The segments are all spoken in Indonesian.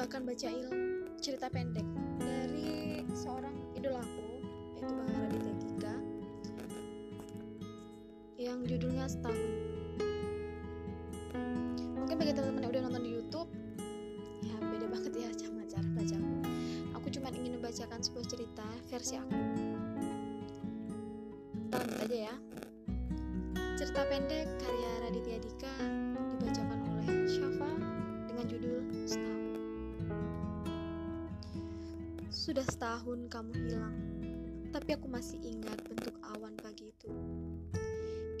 bahkan baca ilmu cerita pendek dari seorang idolaku yaitu Bang Raditya Dika yang judulnya setahun mungkin bagi teman-teman yang udah nonton di YouTube ya beda banget ya sama cara bacaku aku cuma ingin membacakan sebuah cerita versi aku. Lanjut aja ya. Cerita pendek karya Raditya Dika sudah setahun kamu hilang tapi aku masih ingat bentuk awan pagi itu.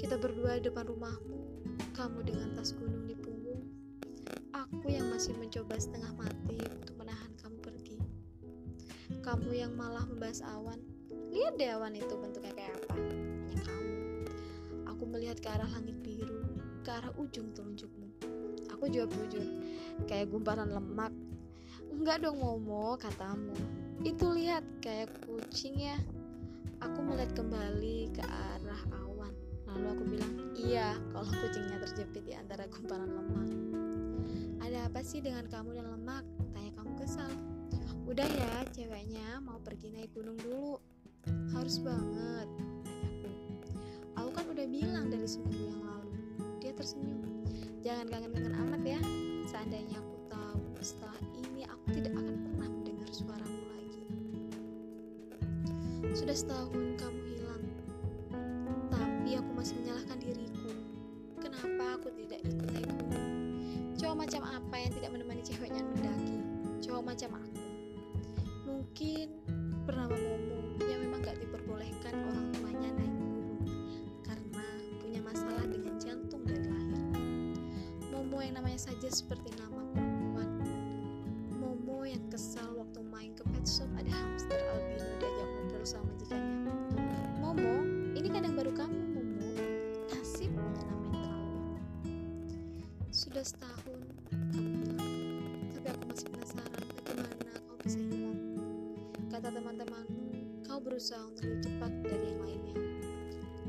Kita berdua di depan rumahmu kamu dengan tas gunung di punggung. Aku yang masih mencoba setengah mati untuk menahan kamu pergi. Kamu yang malah membahas awan. Lihat deh awan itu bentuknya kayak apa. Hanya kamu. Aku melihat ke arah langit biru ke arah ujung telunjukmu. Aku jawab jujur kayak gumparan lemak. Enggak dong Momo katamu itu lihat kayak kucing ya. Aku melihat kembali ke arah awan. Lalu aku bilang iya kalau kucingnya terjepit di antara gumparan lemak. Ada apa sih dengan kamu dan lemak? Tanya kamu kesal. Udah ya ceweknya mau pergi naik gunung dulu. Harus banget tanyaku aku kan udah bilang dari seminggu yang lalu. Dia tersenyum. Jangan kangen-kangen amat ya. Seandainya aku tahu setelah ini aku tidak akan sudah setahun kamu hilang. Tapi aku masih menyalahkan diriku. Kenapa aku tidak ikut gunung cowok macam apa yang tidak menemani ceweknya mendaki? Cowok macam aku. Mungkin bernama Momo yang memang gak diperbolehkan orang tuanya naik gunung karena punya masalah dengan jantung dari lahir. Momo yang namanya saja seperti nama hilang tapi aku masih penasaran bagaimana kau bisa hilang. Kata teman-temanmu kau berusaha untuk lebih cepat dari yang lainnya.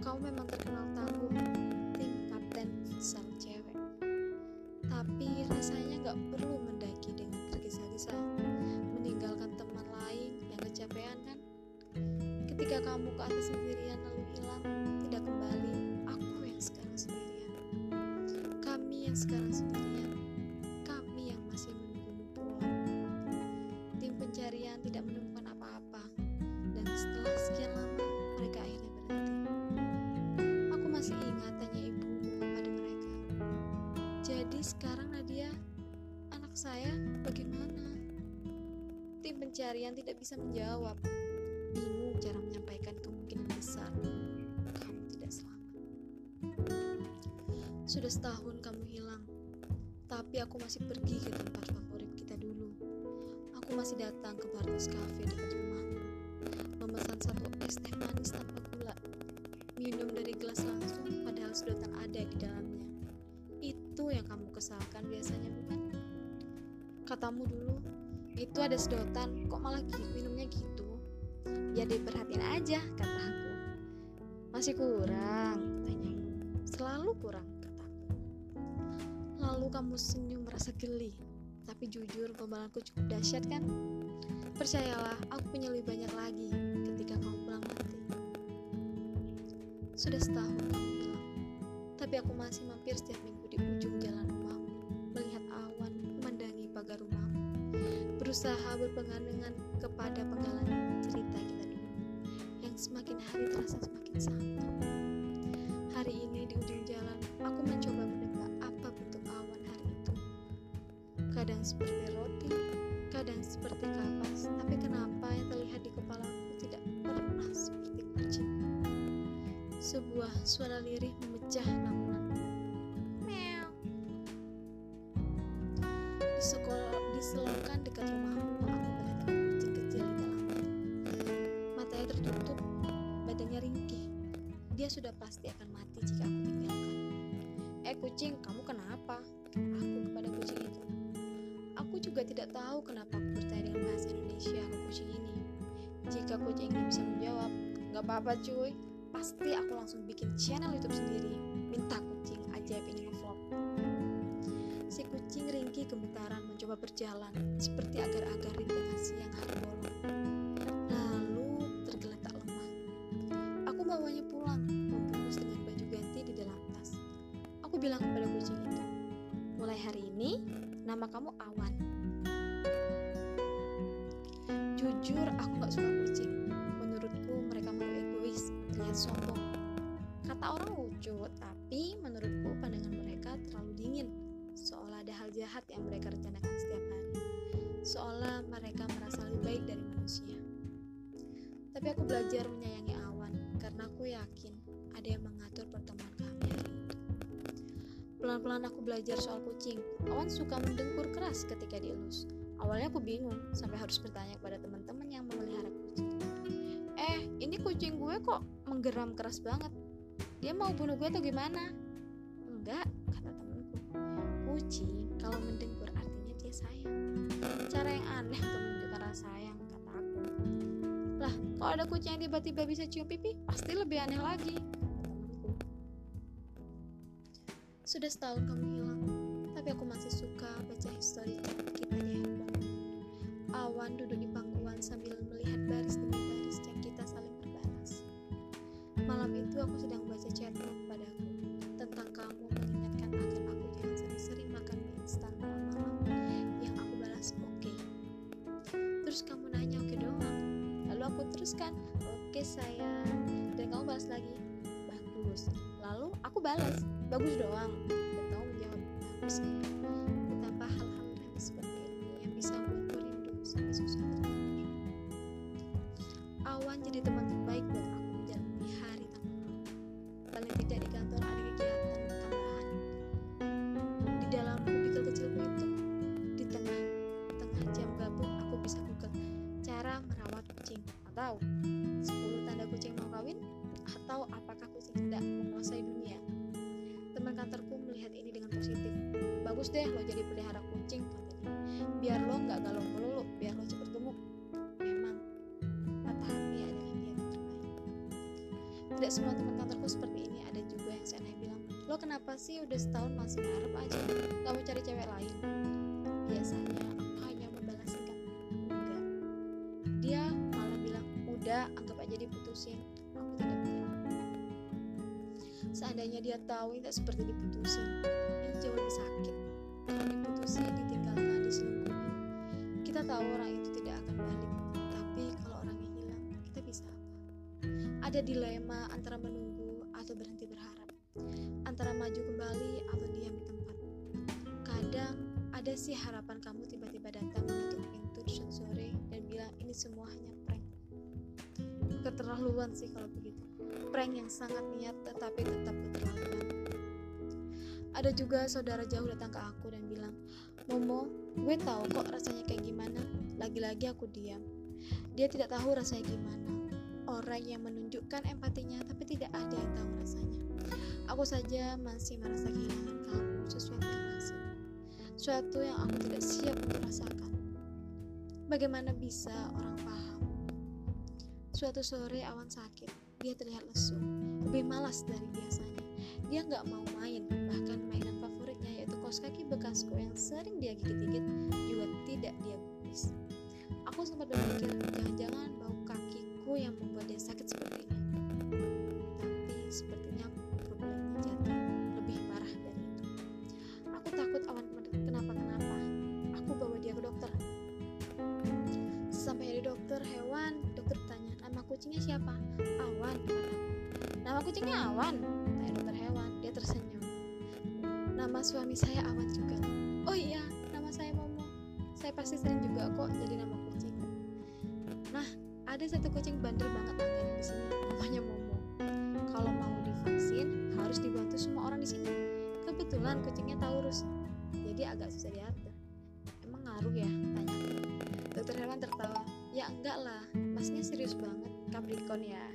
Kau memang terkenal tangguh tim kapten futsal cewek. Tapi rasanya gak perlu mendaki dengan tergesa-gesa. Meninggalkan teman lain yang kecapean kan? Ketika kamu ke atas sendirian sekarang sendirian kami yang masih menunggu pulang tim pencarian tidak menemukan apa-apa. Dan setelah sekian lama mereka akhirnya berhenti. Aku masih ingat tanya ibumu kepada mereka. Jadi sekarang Nadia anak saya bagaimana? Tim pencarian tidak bisa menjawab. Bingung cara menyampaikan kemungkinan besar. Kamu tidak selamat. Sudah setahun kamu hilang tapi aku masih pergi ke tempat favorit kita dulu. Aku masih datang ke Bartos Cafe dekat rumahmu memesan satu es teh manis tanpa gula. Minum dari gelas langsung padahal sedotan ada di dalamnya. Itu yang kamu kesalkan biasanya bukan? Katamu dulu itu ada sedotan kok malah gitu minumnya gitu. Ya diperhatiin aja kata aku. Masih kurang tanyamu selalu kurang. kataku lalu kamu senyum merasa geli. Tapi jujur gombalanku cukup dahsyat kan? Percayalah aku punya lebih banyak lagi ketika kamu pulang nanti. Sudah setahun kamu hilang tapi aku masih mampir setiap minggu di ujung jalan rumahmu melihat awan memandangi pagar rumahmu. Berusaha berpengalengan kepada penggalan cerita kita dulu yang semakin hari terasa semakin samar hari ini di ujung jalan aku mencoba kadang seperti roti kadang seperti kapas tapi kenapa yang terlihat di kepalaku tidak pernah seperti kucing? Sebuah suara lirih memecah namunan juga tidak tahu kenapa aku bertanya dengan bahasa Indonesia ke kucing ini. Jika kucing ini bisa menjawab nggak apa-apa cuy. Pasti aku langsung bikin channel YouTube sendiri minta kucing ajaib ini ngevlog. Si kucing ringkih gemetaran mencoba berjalan seperti agar-agar di tengah siang hari bolong. Jujur, aku gak suka kucing. Menurutku mereka malu egois, terlihat sombong. Kata orang lucu, tapi menurutku pandangan mereka terlalu dingin. Seolah ada hal jahat yang mereka rencanakan setiap hari. Seolah mereka merasa lebih baik dari manusia. Tapi aku belajar menyayangi Awan karena aku yakin ada yang mengatur pertemuan kami itu. Pelan-pelan aku belajar soal kucing. Awan suka mendengkur keras ketika dielus. Awalnya aku bingung sampai harus bertanya kepada yang memelihara kucing. Eh, ini kucing gue kok menggeram keras banget. Dia mau bunuh gue atau gimana? Enggak, kata temanku. Kucing kalau mendengkur artinya dia sayang. Cara yang aneh untuk menunjukkan rasa sayang, kata aku. Lah, kalau ada kucing yang tiba-tiba bisa cium pipi, pasti lebih aneh lagi, temanku. Sudah setahun kamu hilang, tapi aku masih suka baca history chat kita di handphone. Awan duduk di pangkuan sambil Malam itu aku sedang baca chatmu kepadaku tentang kamu mengingatkan agar aku jangan sering-sering makan mie instan malam-malam yang aku balas oke. Terus kamu nanya oke doang. Lalu aku teruskan oke sayang dan kamu balas lagi bagus. Lalu aku balas bagus doang atau 10 tanda kucing mau kawin atau apakah kucing tidak menguasai dunia. Teman kantorku melihat ini dengan positif. Bagus deh lo jadi pelihara kucing katanya. Biar lo nggak galau melulu, biar lo cepet gemuk. Memang patah hati adalah niat terbaik. Tidak semua teman kantorku seperti ini. Ada juga yang seenak bilang, lo kenapa sih udah setahun masih ngarep aja? Gak mau cari Seandainya dia tahu tidak seperti diputusin, ini jauh lebih sakit. Kalau diputusin, ditinggalkan, diselingkuhin. Kita tahu orang itu tidak akan balik, tapi kalau orangnya hilang, kita bisa apa? Ada dilema antara menunggu atau berhenti berharap, antara maju kembali atau diam di tempat. Kadang ada sih harapan kamu tiba-tiba datang mengetuk pintu di sore dan bilang ini semua hanya prank. Keterlaluan sih kalau begitu. Prank yang sangat niat tetapi tetap keterlaluan. Ada juga saudara jauh datang ke aku dan bilang, Momo, gue tahu kok rasanya kayak gimana. Lagi-lagi aku diam. Dia tidak tahu rasanya gimana. Orang yang menunjukkan empatinya tapi tidak ada yang tahu rasanya. Aku saja masih merasa kehilangan kamu sesuatu yang asing. Suatu yang aku tidak siap untuk rasakan. Bagaimana bisa orang paham? Suatu sore awan sakit, dia terlihat lesu, lebih malas dari biasanya. Dia nggak mau main, bahkan mainan favoritnya yaitu kaos kaki bekasku yang sering dia gigit-gigit juga tidak dia gubris. Aku sempat berpikir, jangan-jangan bau kakiku yang membuat dia sakit seperti ini. Tapi sepertinya problemnya jatuh lebih parah dari itu. Aku takut awan kenapa-kenapa. Aku bawa dia ke dokter. Sampai di dokter hewan, dokter tanya, nama kucingnya siapa? Kucingnya Awan, tanya dokter hewan. Dia tersenyum. Nama suami saya Awan juga. Oh iya, nama saya Momo. Saya pasti sering juga kok jadi nama kucing. Nah, ada satu kucing bandel banget langganan di sini, namanya Momo. Kalau mau divaksin, harus dibantu semua orang di sini. Kebetulan kucingnya Taurus, jadi agak susah diatur. Emang ngaruh ya? Tanya. Dokter hewan tertawa. Ya enggak lah, masnya serius banget, Capricorn ya.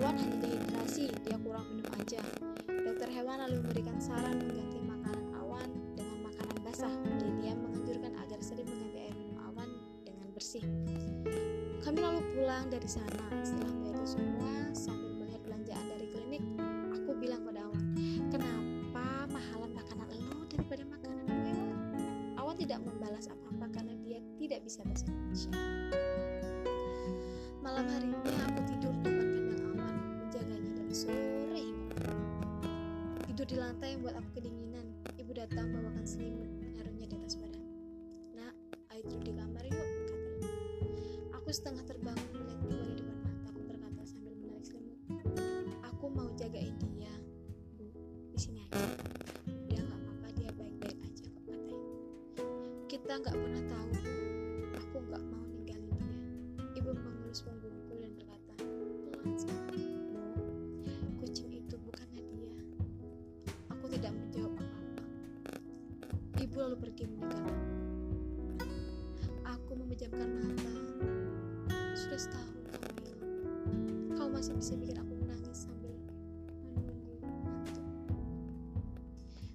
Awan hanya dehidrasi, dia kurang minum aja. Dokter hewan lalu memberikan saran mengganti makanan awan dengan makanan basah. Jadi dia menganjurkan agar sering mengganti air minum awan dengan bersih. Kami lalu pulang dari sana. Setelah membayar itu semua, sambil di lantai membuat aku kedinginan. Ibu datang bawakan selimut, menaruhnya di atas badan. Nak, ayo tidur di kamar yuk, katanya. Aku setengah terbangun melihat ibu di depan mata. Aku berkata sambil menarik selimut. Aku mau jagain dia. Lalu pergi meninggalkan. Aku memejamkan mata. Sudah setahun kamu hilang. Kau masih bisa bikin aku menangis sambil menunggu ngantuk.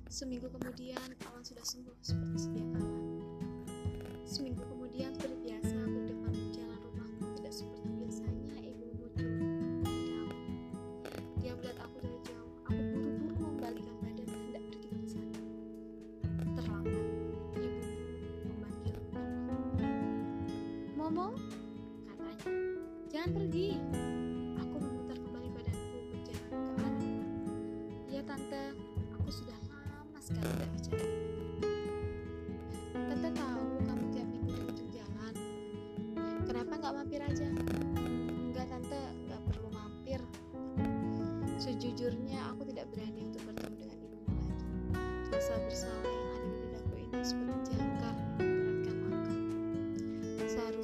Seminggu kemudian, awan sudah sembuh seperti sedia kala. Seminggu kemudian, seperti Momo, katanya, jangan pergi. Aku memutar kembali badanku berjalan ke arah. Ya tante, aku sudah lama sekali tidak bicara Tante tahu kamu tiap minggu di ujung jalan. Kenapa nggak mampir aja? Enggak tante, nggak perlu mampir. Sejujurnya aku tidak berani untuk bertemu dengan ibumu lagi. Rasa bersalah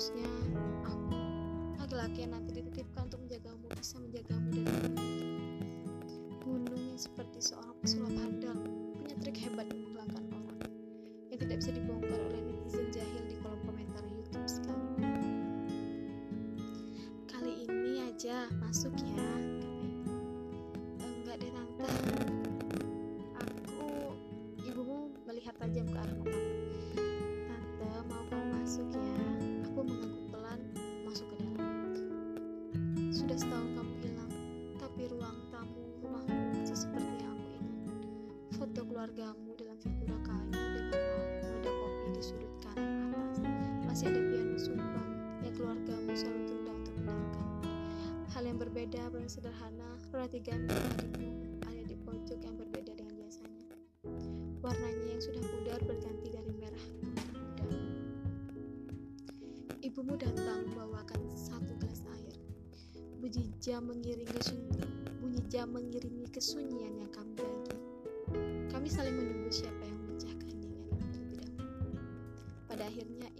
Seharusnya aku, laki-laki yang nanti dititipkan untuk menjagamu, bisa menjagamu dari gunung yang seperti seorang pesulap handal, punya trik hebat menghilangkan orang yang tidak bisa dibongkar oleh Sudah setahun kamu hilang, tapi ruang tamu rumahmu masih seperti yang aku ingat. Foto keluargamu dalam figura kayu dengan wadah kopi di sudut kanan atas. Masih ada piano sumbang yang keluargamu selalu tunda untuk mendengarkan. Hal yang berbeda paling sederhana, roti gandum adikmu Bunyi jam mengiringi sunyi, bunyi jam mengiringi kesunyian yang kami bagi. Kami saling menunggu siapa yang memecah keheningan itu dahulu. Pada akhirnya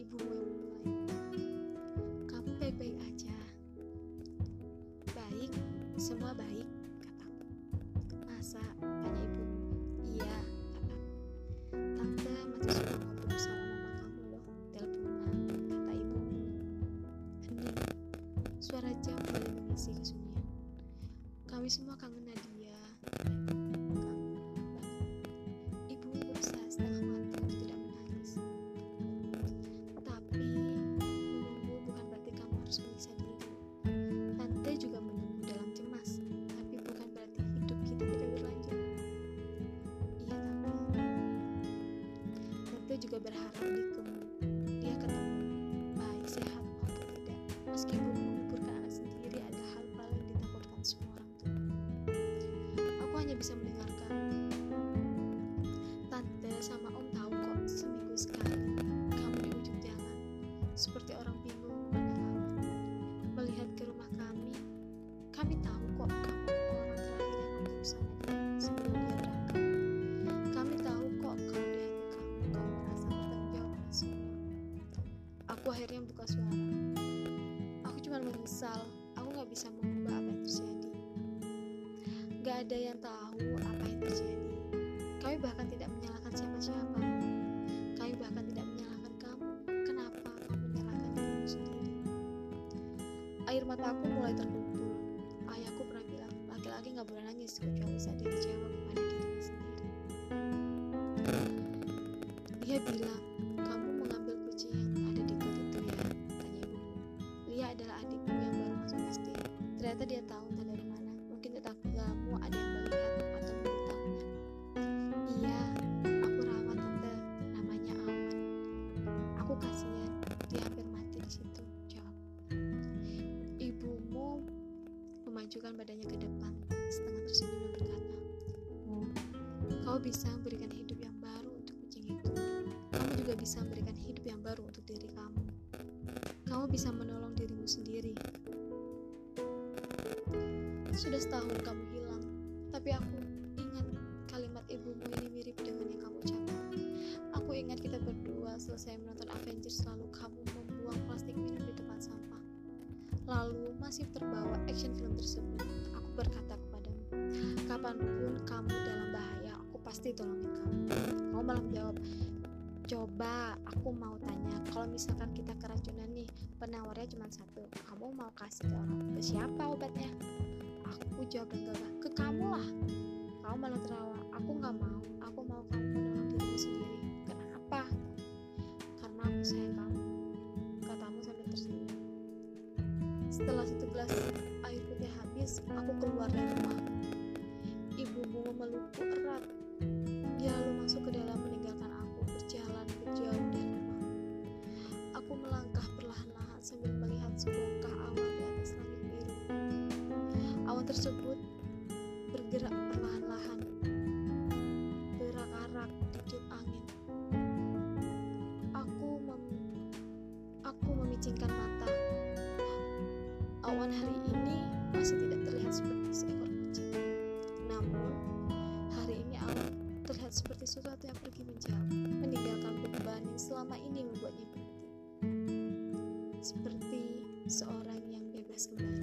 juga berharap dikemu. Yang tahu apa yang terjadi. Kami bahkan tidak menyalahkan siapa-siapa. Kami bahkan tidak menyalahkan kamu. Kenapa kamu menyalahkan dirimu sendiri? Air mataku mulai terkumpul. Ayahku pernah bilang, laki-laki nggak boleh nangis kecuali saat dia kecewa kepada dirinya sendiri. Dia bilang, memajukan badannya ke depan, setengah tersenyum dan berkata, "Oh, kau bisa memberikan hidup yang baru untuk kucing itu. Kamu juga bisa memberikan hidup yang baru untuk diri kamu. Kamu bisa menolong dirimu sendiri. Sudah setahun kamu hilang, tapi aku ingat kalimat ibumu ini mirip dengan yang kamu ucapkan. Aku ingat kita berdua selesai menonton Avengers lalu kamu membuang plastik minum di depan sampah. Lalu masih terbawa action film tersebut. Aku berkata kepadamu, kapan pun kamu dalam bahaya, aku pasti tolongin kamu. Kamu malah menjawab, coba aku mau tanya, kalau misalkan kita keracunan nih, penawarnya cuma satu, kamu mau kasih ke orang, ke siapa obatnya? Aku jawab gagah, ke kamu lah. Kamu malah tertawa, aku nggak mau, aku mau kamu menolong dirimu sendiri. Kenapa? Karena aku sayang kamu, katamu sambil tersenyum. Setelah satu gelas habis, aku keluar dari rumah. Yang pergi menjauh, meninggalkan beban yang selama ini membuatnya berhenti. Seperti seorang yang bebas kembali.